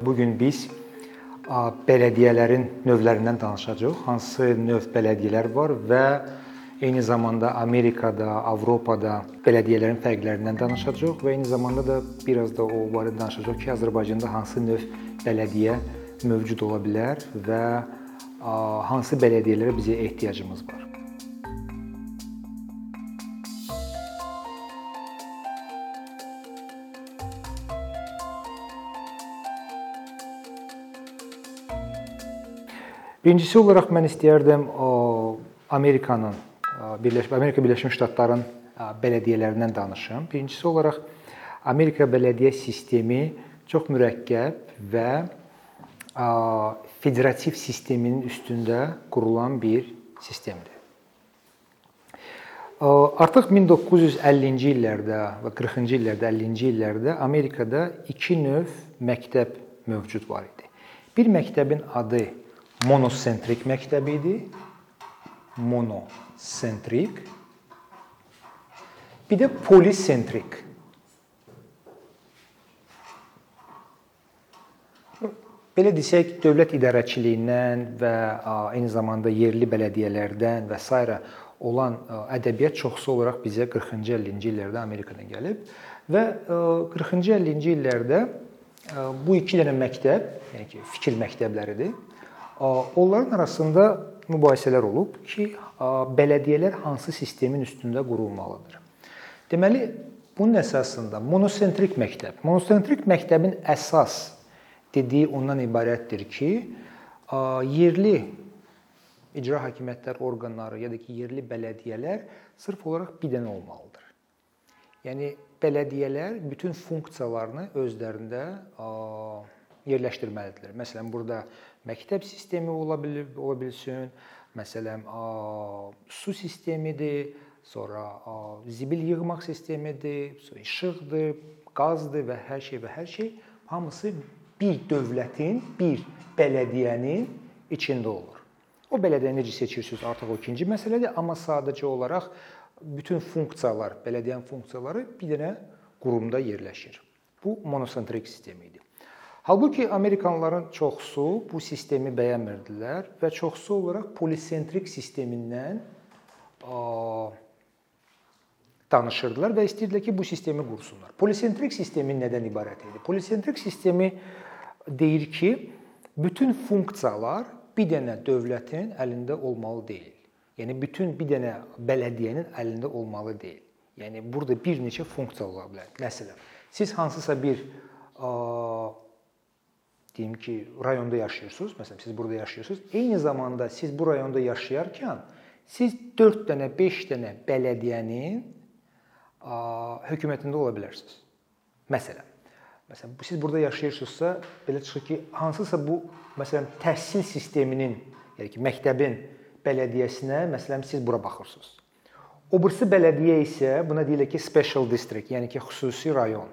Bu gün biz bələdiyyələrin növlərindən danışacağıq. Hansı növ bələdiyyələr var və eyni zamanda Amerikada, Avropada bələdiyyələrin fərqlərindən danışacağıq və eyni zamanda da biraz da o barədə danışacağıq ki, Azərbaycanda hansı növ bələdiyyə mövcud ola bilər və hansı bələdiyyələrə bizə ehtiyacımız var. Birincisi olaraq mən istəyərdim Amerikanın Birləşmiş Amerika Birləşmiş Ştatlarının bələdiyyələrindən danışım. Birincisi olaraq Amerika bələdiyyə sistemi çox mürəkkəb və federativ sisteminin üstündə qurulan bir sistemdir. Artıq 1950-ci illərdə və 40-cı illərdə, 50-ci illərdə Amerikada iki növ məktəb mövcud var idi. Bir məktəbin adı monosentrik məktəbi idi. Monosentrik. Bir də polisentrik Belə desək, dövlət idarəçiliyindən və eyni zamanda yerli bələdiyyələrdən və s. olan ədəbiyyat çoxsu olaraq bizə 40-cı 50-ci illərdə Amerikadan gəlib və 40-cı 50-ci illərdə bu iki dənə məktəb, yəni ki, fikir məktəbləridir. Onların arasında mübahisələr olub ki, bələdiyyələr hansı sistemin üstündə qurulmalıdır. Deməli, bunun əsasında monosentrik məktəb. Monosentrik məktəbin əsas dediyi ondan ibarətdir ki, yerli icra hakimiyyətlər orqanları ya da ki, yerli bələdiyyələr sırf olaraq bir dənə olmalıdır. Yəni bələdiyyələr bütün funksiyalarını özlərində yerləşdirməlidirlər. Məsələn, burada məktəb sistemi ola bilər, ola bilsin, məsələn, su sistemidir, sonra zibil yığmaq sistemidir, sonra işıqdır, qazdır və hər şey və hər şey hamısı bir dövlətin, bir bələdiyyənin içində olur. O bələdiyyə necə seçirsiniz artıq o ikinci məsələdir, amma sadəcə olaraq bütün funksiyalar, bələdiyyənin funksiyaları bir dənə qurumda yerləşir. Bu monosentrik sistem idi. Halbuki Amerikanlıların çoxusu bu sistemi bəyənmirdilər və çoxsu olaraq polisentrik sistemindən danışırdılar və istəyirdilər ki, bu sistemi qursunlar. Polisentrik sistemi nədən ibarət idi? Polisentrik sistemi deyir ki, bütün funksiyalar bir dənə dövlətin əlində olmalı deyil. Yəni bütün bir dənə bələdiyyənin əlində olmalı deyil. Yəni burada bir neçə funksiya ola bilər. Məsələn, siz hansısa bir ə, deyim ki, rayonda yaşayırsınız. Məsələn, siz burada yaşayırsınız. Eyni zamanda siz bu rayonda yaşayarkən siz 4 dənə, 5 dənə bələdiyyənin hökumətində ola bilərsiniz. Məsələn, Məsələn, siz burada yaşayırsınızsa, belə çıxır ki, hansısa bu məsələn təhsil sisteminin, yəni ki, məktəbin bələdiyyəsinə, məsələn, siz bura baxırsınız. O birisi bələdiyyə isə buna deyirlər ki, special district, yəni ki, xüsusi rayon.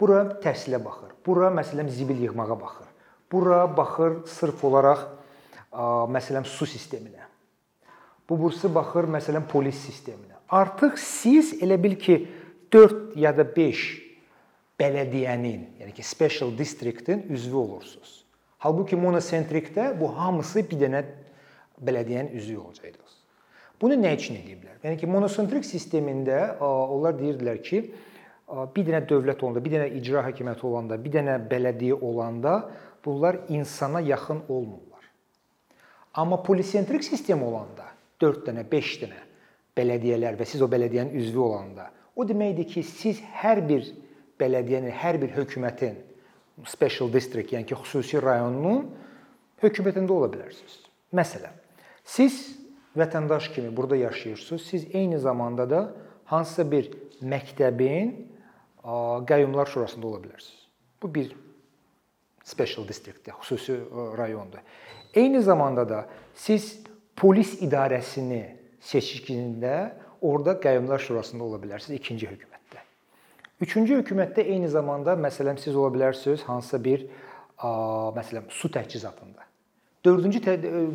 Bura təhsilə baxır. Bura məsələn zibil yığmağa baxır. Bura baxır sırf olaraq məsələn su sisteminə. Bu bursu baxır məsələn polis sisteminə. Artıq siz elə bil ki 4 ya da 5 bələdiyyənin, yəni ki, special districtin üzvü olursunuz. Halbuki monosentrikdə bu hamısı bir dənə bələdiyyənin üzvü olacaqdınız. Bunu nə üçün ediblər? Yəni ki, monosentrik sistemində onlar deyirdilər ki, bir dənə dövlət olanda, bir dənə icra hakimiyyəti olanda, bir dənə bələdiyyə olanda bunlar insana yaxın olmurlar. Amma polisentrik sistem olanda 4 dənə, 5 dənə bələdiyyələr və siz o bələdiyyənin üzvü olanda, o deməkdir ki, siz hər bir bələdiyyənin hər bir hökumətin special district, yəni ki, xüsusi rayonunun hökumətində ola bilərsiniz. Məsələn, siz vətəndaş kimi burada yaşayırsınız, siz eyni zamanda da hansısa bir məktəbin qəyyumlar şurasında ola bilərsiniz. Bu bir special districtdir, xüsusi rayondur. Eyni zamanda da siz polis idarəsini seçkisində orada qəyyumlar şurasında ola bilərsiniz, ikinci hökumət. Üçüncü hökumətdə eyni zamanda məsələn siz ola bilərsiniz hansısa bir məsələn su təchizatında. Dördüncü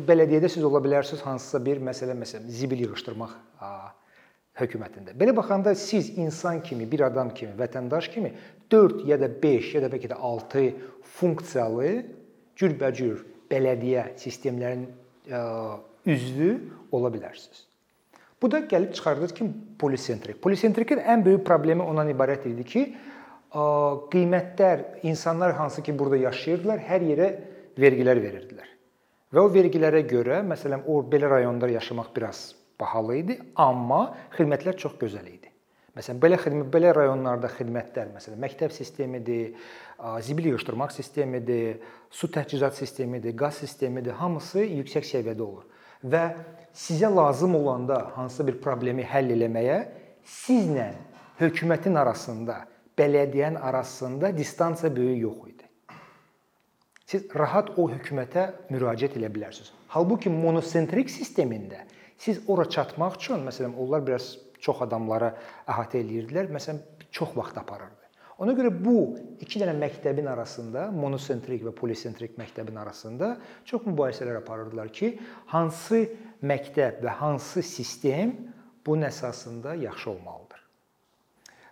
bələdiyyədə siz ola bilərsiniz hansısa bir məsələ məsələn zibil yığışdırmaq hökumətində. Belə baxanda siz insan kimi, bir adam kimi, vətəndaş kimi 4 ya da 5 ya da bəlkə də 6 funksiyalı cürbəcür bələdiyyə sistemlərinin üzvü ola bilərsiniz. Bu da gəlib çıxardır ki, polisentrik. Polisentrikin ən böyük problemi ondan ibarət idi ki, qiymətlər insanlar hansı ki burada yaşayırdılar, hər yerə vergilər verirdilər. Və o vergilərə görə, məsələn, o belə rayonda yaşamaq biraz bahalı idi, amma xidmətlər çox gözəl idi. Məsələn, belə xidmət belə rayonlarda xidmətlər, məsələn, məktəb sistemidir, zibil yığışdırmaq sistemidir, su təchizat sistemidir, qaz sistemidir, hamısı yüksək səviyyədə olur. Və sizə lazım olanda hansısa bir problemi həll etməyə sizlə hökumətin arasında, bələdiyyənin arasında distansiya böyük yox idi. Siz rahat o hökumətə müraciət edə bilərsiniz. Halbuki monosentrik sistemində siz ora çatmaq üçün, məsələn, onlar biraz çox adamlara əhatə eləyirdilər, məsələn, çox vaxt aparırdı. Ona görə bu iki dənə məktəbin arasında, monosentrik və polisentrik məktəbin arasında çox mübahisələr aparırdılar ki, hansı məktəb və hansı sistem bunun əsasında yaxşı olmalıdır.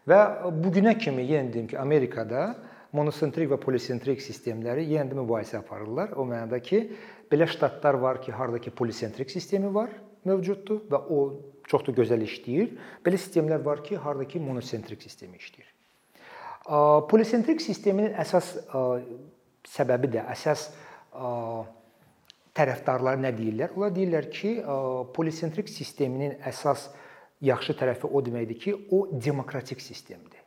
Və bu günə kimi yenə deyim ki, Amerikada monosentrik və polisentrik sistemləri yenə də mübahisə aparırlar. O mənada ki, belə ştatlar var ki, hardakı polisentrik sistemi var, mövcuddur və o çox da gözəl işləyir. Belə sistemlər var ki, hardakı monosentrik sistemi işləyir. Polisentrik sisteminin əsas səbəbi də, əsas tərəfdarları nə deyirlər? Onlar deyirlər ki, polisentrik sisteminin əsas yaxşı tərəfi o deməkdir ki, o demokratik sistemdir.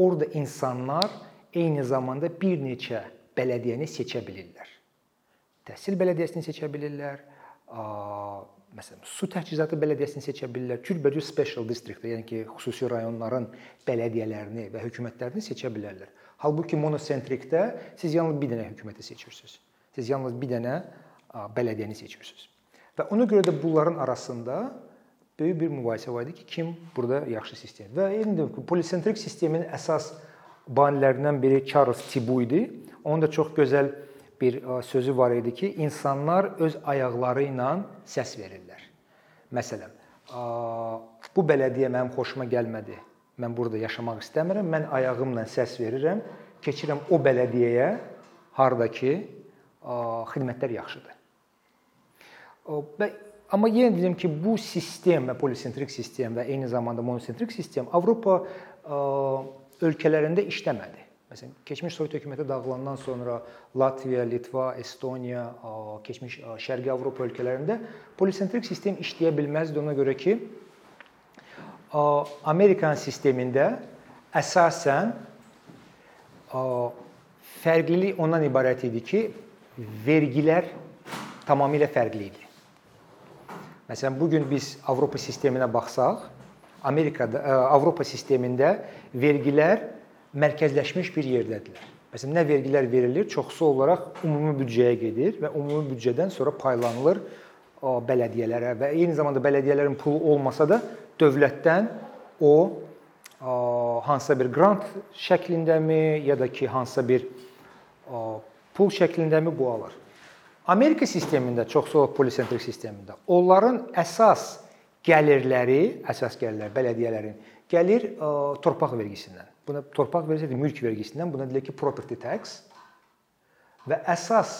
Orda insanlar eyni zamanda bir neçə bələdiyyəni seçə bilirlər. Təhsil bələdiyyəsini seçə bilirlər, məsələn, su təchizatı bələdiyyəsini seçə bilirlər, cürbəcür special district, yəni ki, xüsusi rayonların bələdiyyələrini və hökumətlərini seçə bilərlər. Halbuki monosentrikdə siz yalnız bir dənə hökuməti seçirsiniz. Siz yalnız bir dənə bələdiyyəni seçirsiniz. Və ona görə də bunların arasında böyük bir mübahisə var idi ki, kim burada yaxşı sistem. Və indi polisentrik sistemin əsas banilərindən biri Charles Tibu idi. Onun da çox gözəl bir sözü var idi ki, insanlar öz ayaqları ilə səs verirlər. Məsələn, bu bələdiyyə mənim xoşuma gəlmədi. Mən burada yaşamaq istəmirəm. Mən ayağımla səs verirəm, keçirəm o bələdiyyəyə, hardakı xidmətlər yaxşıdır. Amma yenə deyim ki, bu sistem və polisentrik sistem və eyni zamanda monosentrik sistem Avropa ölkələrində işləmədi. Məsələn, keçmiş Sovet hökuməti dağılandan sonra Latviya, Litva, Estoniya, keçmiş Şərqi Avropa ölkələrində polisentrik sistem işləyə bilməzdi ona görə ki, Amerikan sistemində əsasən fərqlilik ondan ibarət idi ki, vergilər tamamilə fərqli idi. Məsələn, bu gün biz Avropa sisteminə baxsaq, Amerikada Avropa sistemində vergilər mərkəzləşmiş bir yerdədirlər. Məsələn, nə vergilər verilir, çoxsu olaraq ümumi büdcəyə gedir və ümumi büdcədən sonra paylanılır bələdiyyələrə və eyni zamanda bələdiyyələrin pulu olmasa da dövlətdən o hansısa bir qrant şəklindəmi ya da ki, hansısa bir pul şəklindəmi bu alır. Amerika sistemində, çoxsu polisentrik sistemində onların əsas gəlirləri, əsas gəlirlər bələdiyyələrin gəlir torpaq vergisindən. Buna torpaq vergisi deyil, mülk vergisindən, buna deyilir ki, property tax və əsas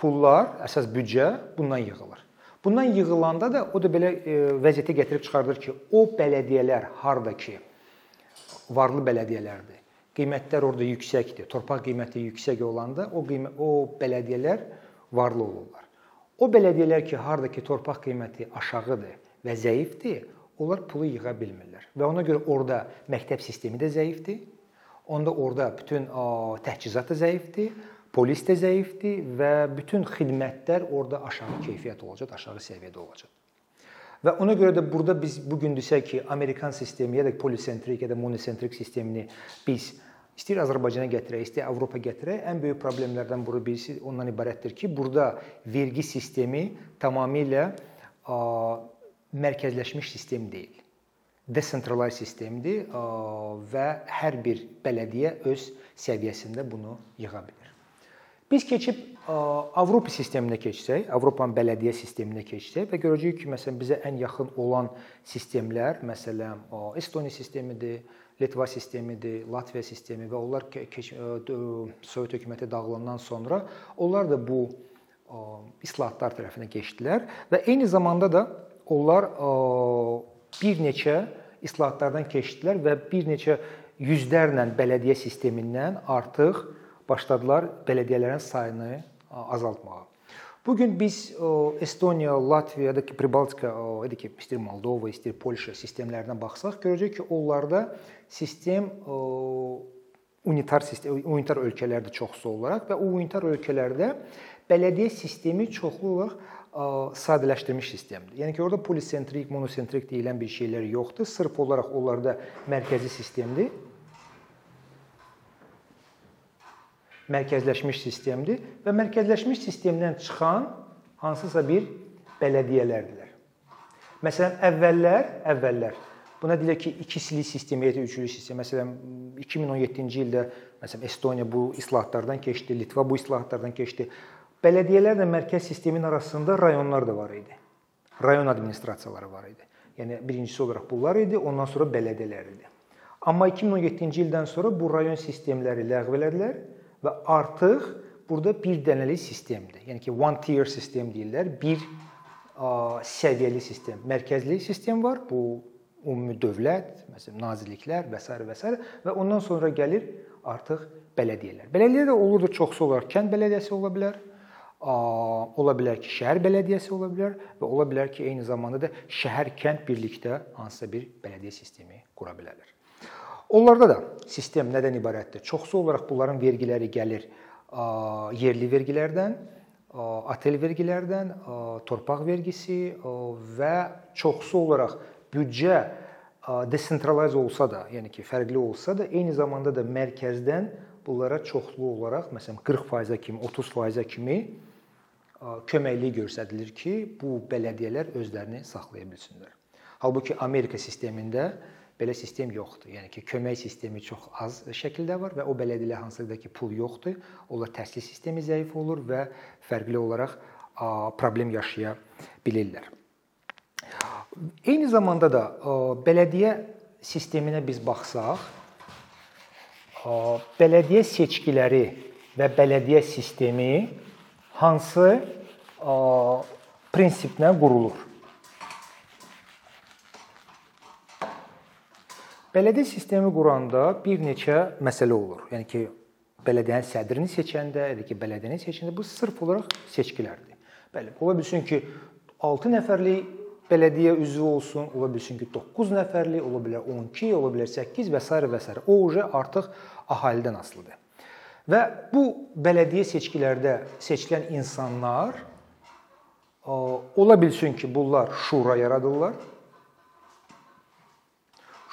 pullar, əsas büdcə bundan yığılır. Bundan yığılanda da o da belə vəziyyətə gətirib çıxardır ki, o bələdiyyələr harda ki varlı bələdiyyələrdir. Qiymətlər orada yüksəkdir. Torpaq qiyməti yüksək olanda o qiymət o bələdiyyələr varlı olurlar. O bələdiyyələr ki, harda ki torpaq qiyməti aşağıdır və zəifdir, onlar pulu yığa bilmirlər. Və ona görə orada məktəb sistemi də zəifdir. Onda orada bütün təchizat da zəifdir, polis də zəifdir və bütün xidmətlər orada aşağı keyfiyyət olacaq, aşağı səviyyədə olacaq. Və ona görə də burada biz bu gün desək ki, Amerikan sistemi ya da polisentrik ya da monosentrik sistemini biz istəyir Azərbaycana gətirək, istəyir Avropa gətirək, ən böyük problemlərdən biri birisi ondan ibarətdir ki, burada vergi sistemi tamamilə mərkəzləşmiş sistem deyil. Desentralize sistemdir və hər bir bələdiyyə öz səviyyəsində bunu yığa bilər. Biz keçib Avropa sisteminə keçsək, Avropanın bələdiyyə sisteminə keçsək və görəcəyik ki, məsələn bizə ən yaxın olan sistemlər, məsələn, Estoniya sistemidir, Litva sistemidir, Latviya sistemi və onlar Sovet hökuməti dağılandan sonra onlar da bu islahatlar tərəfinə keçdilər və eyni zamanda da onlar bir neçə islahatlardan keçdilər və bir neçə yüzlərlə bələdiyyə sistemindən artıq başladılar bələdiyyələrin sayını azaltmağa. Bu gün biz Estoniya, Latviya, da ki, Pribaltika, idi ki, istir Moldova, istir Polşa sistemlərinə baxsaq, görəcək ki, onlarda sistem unitar sistem, unitar ölkələrdir çoxsu olaraq və o unitar ölkələrdə bələdiyyə sistemi çoxlu olaraq sadələşdirilmiş sistemdir. Yəni ki, orada polisentrik, monosentrik deyilən bir şeylər yoxdur. Sırf olaraq onlarda mərkəzi sistemdir mərkəzləşmiş sistemdir və mərkəzləşmiş sistemdən çıxan hansısa bir bələdiyyələrdirlər. Məsələn, əvvəllər, əvvəllər buna deyirlər ki, ikisili sistem, da üçlü sistem. Məsələn, 2017-ci ildə məsələn Estoniya bu islahatlardan keçdi, Litva bu islahatlardan keçdi. Bələdiyyələrlə mərkəz sistemin arasında rayonlar da var idi. Rayon administrasiyaları var idi. Yəni birincisi olaraq bunlar idi, ondan sonra bələdiyyələr idi. Amma 2017-ci ildən sonra bu rayon sistemləri ləğv elədilər və artıq burada bir dənəli sistemdir. Yəni ki, one tier sistem deyirlər. Bir səviyyəli sistem, mərkəzli sistem var. Bu ümumi dövlət, məsələn, nazirliklər və s. və s. və ondan sonra gəlir artıq bələdiyyələr. Bələdiyyə də olur da çoxsu olaraq kənd bələdiyyəsi ola bilər, ola bilər ki, şəhər bələdiyyəsi ola bilər və ola bilər ki, eyni zamanda da şəhər-kənd birlikdə hansısa bir bələdiyyə sistemi qura bilərlər. Onlarda da sistem nədən ibarətdir? Çoxsu olaraq bunların vergiləri gəlir yerli vergilərdən, otel vergilərdən, torpaq vergisi və çoxsu olaraq büdcə desentralize olsa da, yəni ki, fərqli olsa da, eyni zamanda da mərkəzdən bunlara çoxlu olaraq, məsələn 40%-ə kimi, 30%-ə kimi köməklik göstərilir ki, bu bələdiyyələr özlərini saxlaya bilsinlər. Halbuki Amerika sistemində belə sistem yoxdur. Yəni ki, kömək sistemi çox az şəkildə var və o bələdiyyələr hansıdır ki, pul yoxdur. Onlar təhsil sistemi zəif olur və fərqli olaraq problem yaşaya bilirlər. Eyni zamanda da bələdiyyə sisteminə biz baxsaq, bələdiyyə seçkiləri və bələdiyyə sistemi hansı prinsiplə qurulur? Bələdiyyə sistemi quranda bir neçə məsələ olur. Yəni ki, bələdiyyənin sədrini seçəndə, da ki, bələdiyyəni seçəndə bu sırf olaraq seçkilərdir. Bəli, ola bilsin ki, 6 nəfərlik bələdiyyə üzvü olsun, ola bilsin ki, 9 nəfərlik, ola bilər 12, ola bilər 8 və s. və s. O uje artıq əhalidən asılıdır. Və bu bələdiyyə seçkilərdə seçilən insanlar ola bilsin ki, bunlar şura yaradırlar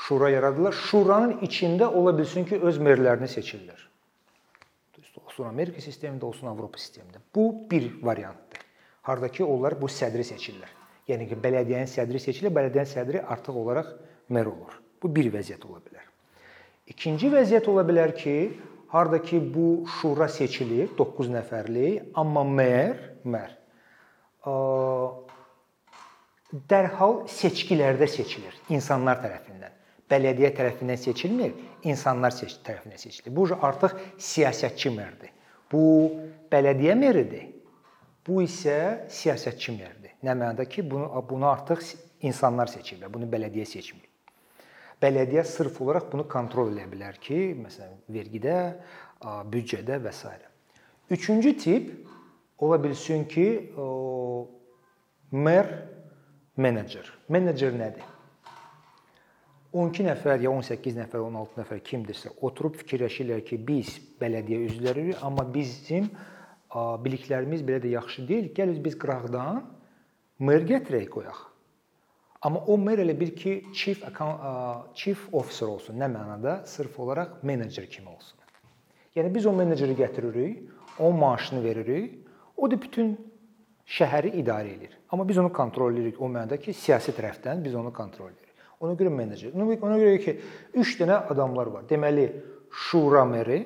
şura yaradırlar. Şuranın içində ola bilsin ki, öz merlərini seçirlər. Olsun Amerika sistemində, olsun Avropa sistemində. Bu bir variantdır. Hardakı onlar bu sədri seçirlər. Yəni ki, bələdiyyənin sədri seçilir, bələdiyyənin sədri artıq olaraq mer olur. Bu bir vəziyyət ola bilər. İkinci vəziyyət ola bilər ki, hardakı bu şura seçilir, 9 nəfərlik, amma mer, mer dərhal seçkilərdə seçilir insanlar tərəfindən bələdiyyə tərəfindən seçilmir, insanlar seç tərəfindən seçilir. Bu artıq siyasətçi merdir. Bu bələdiyyə meridir. Bu isə siyasətçi merdir. Nə mənada ki, bunu bunu artıq insanlar seçiblər. Bunu bələdiyyə seçmir. Bələdiyyə sırf olaraq bunu kontrol edə bilər ki, məsələn, vergidə, büdcədə və s. Üçüncü tip ola bilsin ki, mer menecer. Menecer nədir? 12 nəfər ya 18 nəfər, 16 nəfər kimdirsə oturub fikirləşirlər ki, biz bələdiyyə üzvləriyik, amma bizim biliklərimiz belə də yaxşı deyil. Gəl biz qıraqdan mer gətirək qoyaq. Amma o mer elə bir ki, chief account chief officer olsun. Nə mənada? Sırf olaraq menecer kimi olsun. Yəni biz o meneceri gətiririk, onun maaşını veririk. O da bütün şəhəri idarə edir. Amma biz onu kontrol edirik o mənada ki, siyasi tərəfdən biz onu kontrol edirik. Ona görə menecer. Ona görə ki, 3 dənə adamlar var. Deməli, şura meri,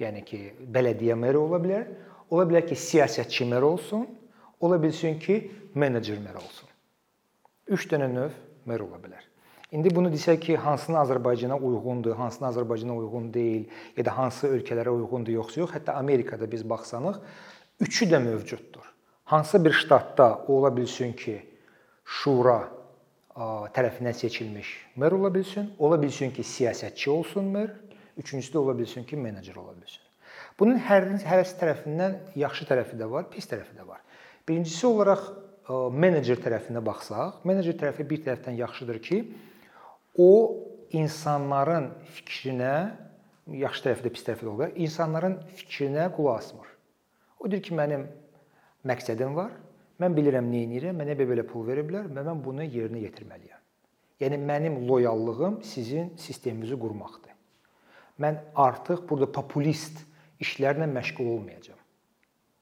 yəni ki, bələdiyyə meri ola bilər. ola bilər ki, siyasətçi mer olsun, ola bilsin ki, menecer mer olsun. 3 dənə növ mer ola bilər. İndi bunu desək ki, hansına Azərbaycana uyğundur, hansına Azərbaycana uyğun deyil, ya da hansı ölkələrə uyğundur yoxsa yox, hətta Amerikada biz baxsanıq, üçü də mövcuddur. Hansı bir ştatda ola bilsin ki, şura tərəfindən seçilmiş mer ola bilsin, ola bilsin ki, siyasətçi olsun mer, üçüncüsü də ola bilsin ki, menecer ola bilsin. Bunun hər hər tərəfindən yaxşı tərəfi də var, pis tərəfi də var. Birincisi olaraq menecer tərəfinə baxsaq, menecer tərəfi bir tərəfdən yaxşıdır ki, o insanların fikrinə, yaxşı tərəfi də pis tərəfi də olar, insanların fikrinə qulaq asmır. O deyir ki, mənim məqsədim var, mən bilirəm nə edirəm, mənə belə pul veriblər və mən bunu yerinə yetirməliyəm. Yəni mənim loyallığım sizin sisteminizi qurmaqdır. Mən artıq burada populist işlərlə məşğul olmayacağam.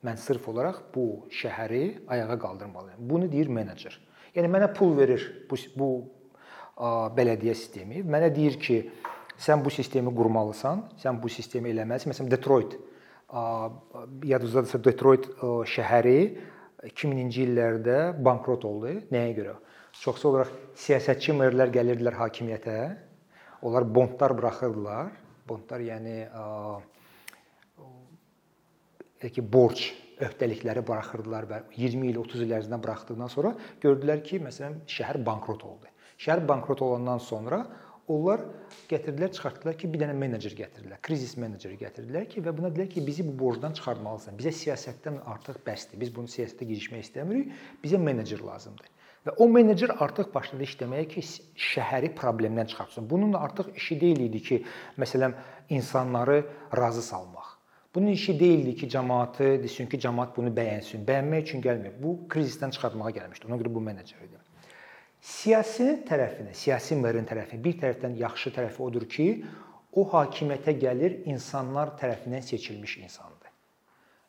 Mən sırf olaraq bu şəhəri ayağa qaldırmalıyam. Bunu deyir menecer. Yəni mənə pul verir bu bu bələdiyyə sistemi. Mənə deyir ki, sən bu sistemi qurmalısan, sən bu sistemi eləməlisən. Məsələn, Detroit yadınızdadırsa Detroit şəhəri 2000-ci illərdə bankrot oldu. Nəyə görə? Çoxsu olaraq siyasətçi merlər gəlirdilər hakimiyyətə. Onlar bondlar buraxırdılar. Bondlar yəni elə ki, borc öhdəlikləri buraxırdılar və 20 il, 30 il ərzində buraxdıqdan sonra gördülər ki, məsələn, şəhər bankrot oldu. Şəhər bankrot olandan sonra onlar gətirdilər, çıxartdılar ki, bir dənə menecer gətirdilər, krizis meneceri gətirdilər ki, və buna dedilər ki, bizi bu borcdan çıxartmalısan. Bizə siyasətdən artıq bəsdir. Biz bunu siyasətə girişmək istəmirik. Bizə menecer lazımdır. Və o menecer artıq başladı işləməyə ki, şəhəri problemdən çıxartsın. Bunun artıq işi deyil idi ki, məsələn, insanları razı salmaq. Bunun işi deyildi ki, cəmaatı desin ki, cəmaat bunu bəyənsin. Bəyənmək üçün gəlmir. Bu krizisdən çıxartmağa gəlmişdi. Ona görə bu menecer idi. Siyasi tərəfinə, siyasi merin tərəfi bir tərəfdən yaxşı tərəfi odur ki, o hakimiyyətə gəlir insanlar tərəfindən seçilmiş insandır.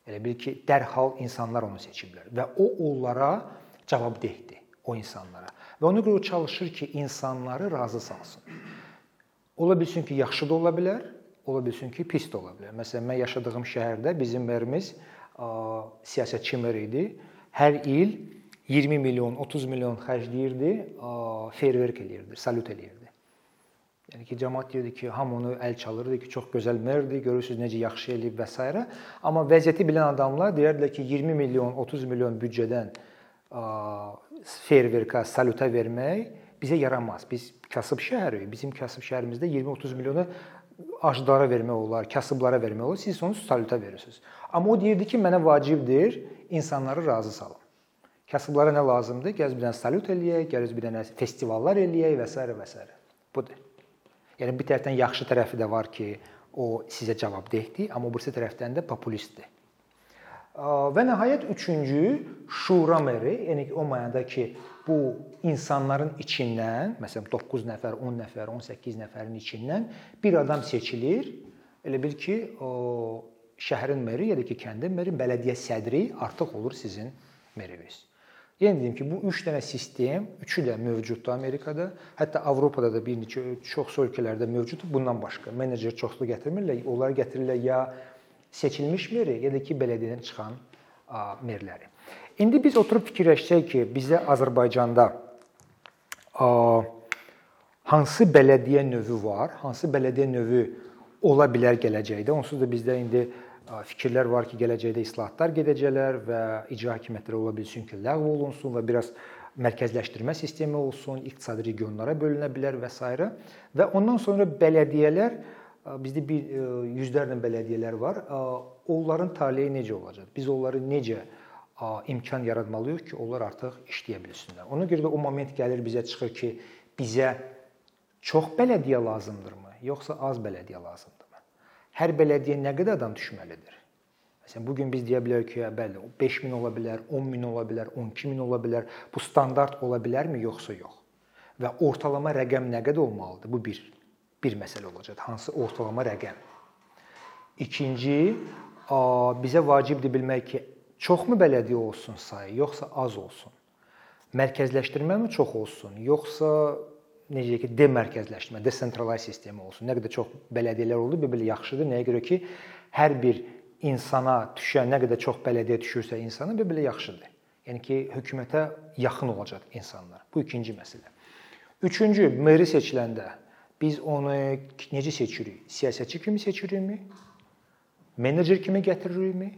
Elə bil ki, dərhal insanlar onu seçiblər və o onlara cavabdehdir o insanlara. Və ona görə o çalışır ki, insanları razı salsın. Ola bilsin ki, yaxşı da ola bilər, ola bilsin ki, pis də ola bilər. Məsələn, mən yaşadığım şəhərdə bizim merimiz siyasətçi mer idi. Hər il 20 milyon, 30 milyon xərcləyirdi, feyerverk eləyirdi, salut eləyirdi. Yəni ki, cəmaət deyirdi ki, hamı onu əl çalırdı ki, çox gözəl merdir, görürsüz necə yaxşı eləyib və s. Amma vəziyyəti bilən adamlar deyərdilər ki, 20 milyon, 30 milyon büdcədən feyerverka, saluta vermək bizə yaramaz. Biz kasıb şəhərik. Bizim kasıb şəhərimizdə 20-30 milyonu acdara vermək olar, kasıblara vermək olar. Siz onu saluta verirsiniz. Amma o deyirdi ki, mənə vacibdir insanları razı salım. Kasıblara nə lazımdır? Gəz bir dənə salut eləyək, gəz bir dənə festivallar eləyək və s. və s. Budur. Yəni bir tərəfdən yaxşı tərəfi də var ki, o sizə cavabdehdir, amma bu tərəfdən də populistdir. Və nəhayət üçüncü şura meri, yəni o mənada ki, bu insanların içindən, məsələn 9 nəfər, 10 nəfər, 18 nəfərin içindən bir adam seçilir. Elə bil ki, o şəhərin meri ya da ki, kəndin meri, bələdiyyə sədri artıq olur sizin meriniz. Yenə deyim ki, bu 3 dənə sistem, üçü də mövcuddur Amerikada. Hətta Avropada da bir neçə çox ölkələrdə mövcuddur. Bundan başqa menecer çoxlu gətirmirlər. Onlar gətirirlər ya seçilmiş meri, ya da ki, bələdiyyədən çıxan merləri. İndi biz oturub fikirləşsək ki, bizdə Azərbaycanda hansı bələdiyyə növü var, hansı bələdiyyə növü ola bilər gələcəkdə. Onsuz da bizdə indi fikirlər var ki, gələcəkdə islahatlar gedəcəklər və icra hakimiyyətləri ola bilsin ki, ləğv olunsun və biraz mərkəzləşdirmə sistemi olsun, iqtisadi regionlara bölünə bilər və s. və ondan sonra bələdiyyələr bizdə bir yüzlərlə bələdiyyələr var. Onların taleyi necə olacaq? Biz onları necə imkan yaratmalıyıq ki, onlar artıq işləyə bilsinlər. Ona görə də o moment gəlir bizə çıxır ki, bizə çox bələdiyyə lazımdırmı, yoxsa az bələdiyyə lazımdır? hər bələdiyyə nə qədər adam düşməlidir? Məsələn, bu gün biz deyə bilərik ki, bəli, 5000 ola bilər, 10000 ola bilər, 12000 ola bilər. Bu standart ola bilərmi yoxsa yox? Və ortalama rəqəm nə qədər olmalıdır? Bu bir bir məsələ olacaq. Hansı ortalama rəqəm? İkinci, bizə vacibdir bilmək ki, çoxmu bələdiyyə olsun sayı, yoxsa az olsun? Mərkəzləşdirməmi çox olsun, yoxsa necə ki, demərkəzləşmə, desentralize sistemi olsun. Nə qədər çox bələdiyyələr oldu, belə yaxşıdır. Nəyə görə ki, hər bir insana düşən nə qədər çox bələdiyyə düşürsə insana belə yaxşıdır. Yəni ki, hökumətə yaxın olacaq insanlar. Bu ikinci məsələ. Üçüncü, meri seçiləndə biz onu necə seçirik? Siyasətçi kimi seçirikmi? Menecer kimi gətiririkmi?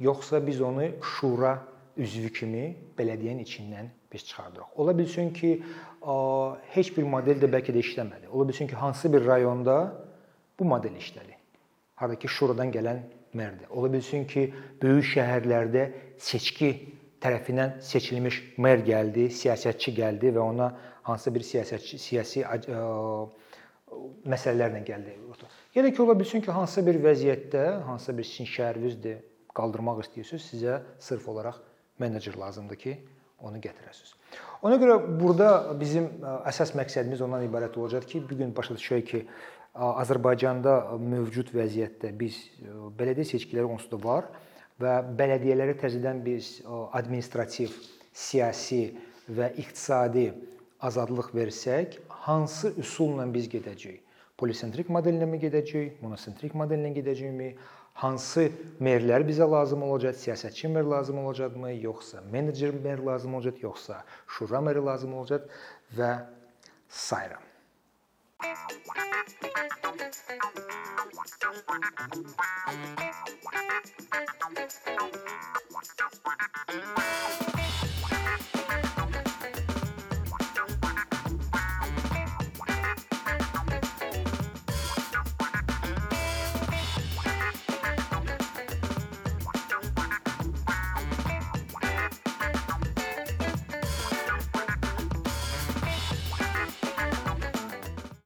Yoxsa biz onu şura üzvü kimi bələdiyyənin içindən biz çıxardırıq. Ola bilsin ki, heç bir model də bəlkə də işləmədi. Ola bilsin ki, hansı bir rayonda bu model işlədi. Hardakı şuradan gələn merdir. Ola bilsin ki, böyük şəhərlərdə seçki tərəfindən seçilmiş mer gəldi, siyasətçi gəldi və ona hansısa bir siyasətçi siyasi ə, məsələlərlə gəldi. Da ki, ola bilsin ki, hansısa bir vəziyyətdə, hansısa bir sizin şəhərinizdir, qaldırmaq istəyirsiniz, sizə sırf olaraq menecer lazımdır ki, onu gətirəsiniz. Ona görə burada bizim əsas məqsədimiz ondan ibarət olacaq ki, bu gün başa düşək ki, Azərbaycanda mövcud vəziyyətdə biz bələdiyyə seçkiləri onsuz da var və bələdiyyələrə təzədən biz administrativ, siyasi və iqtisadi azadlıq versək, hansı üsulla biz gedəcəyik? Polisentrik modellə mi gedəcəyik, monosentrik modellə gedəcəyikmi? Hansı merlər bizə lazım olacaq? Siyasətçi mer lazım olacaqmı, yoxsa menecer mer lazım olacaq, yoxsa şura meri lazım olacaq və sairə.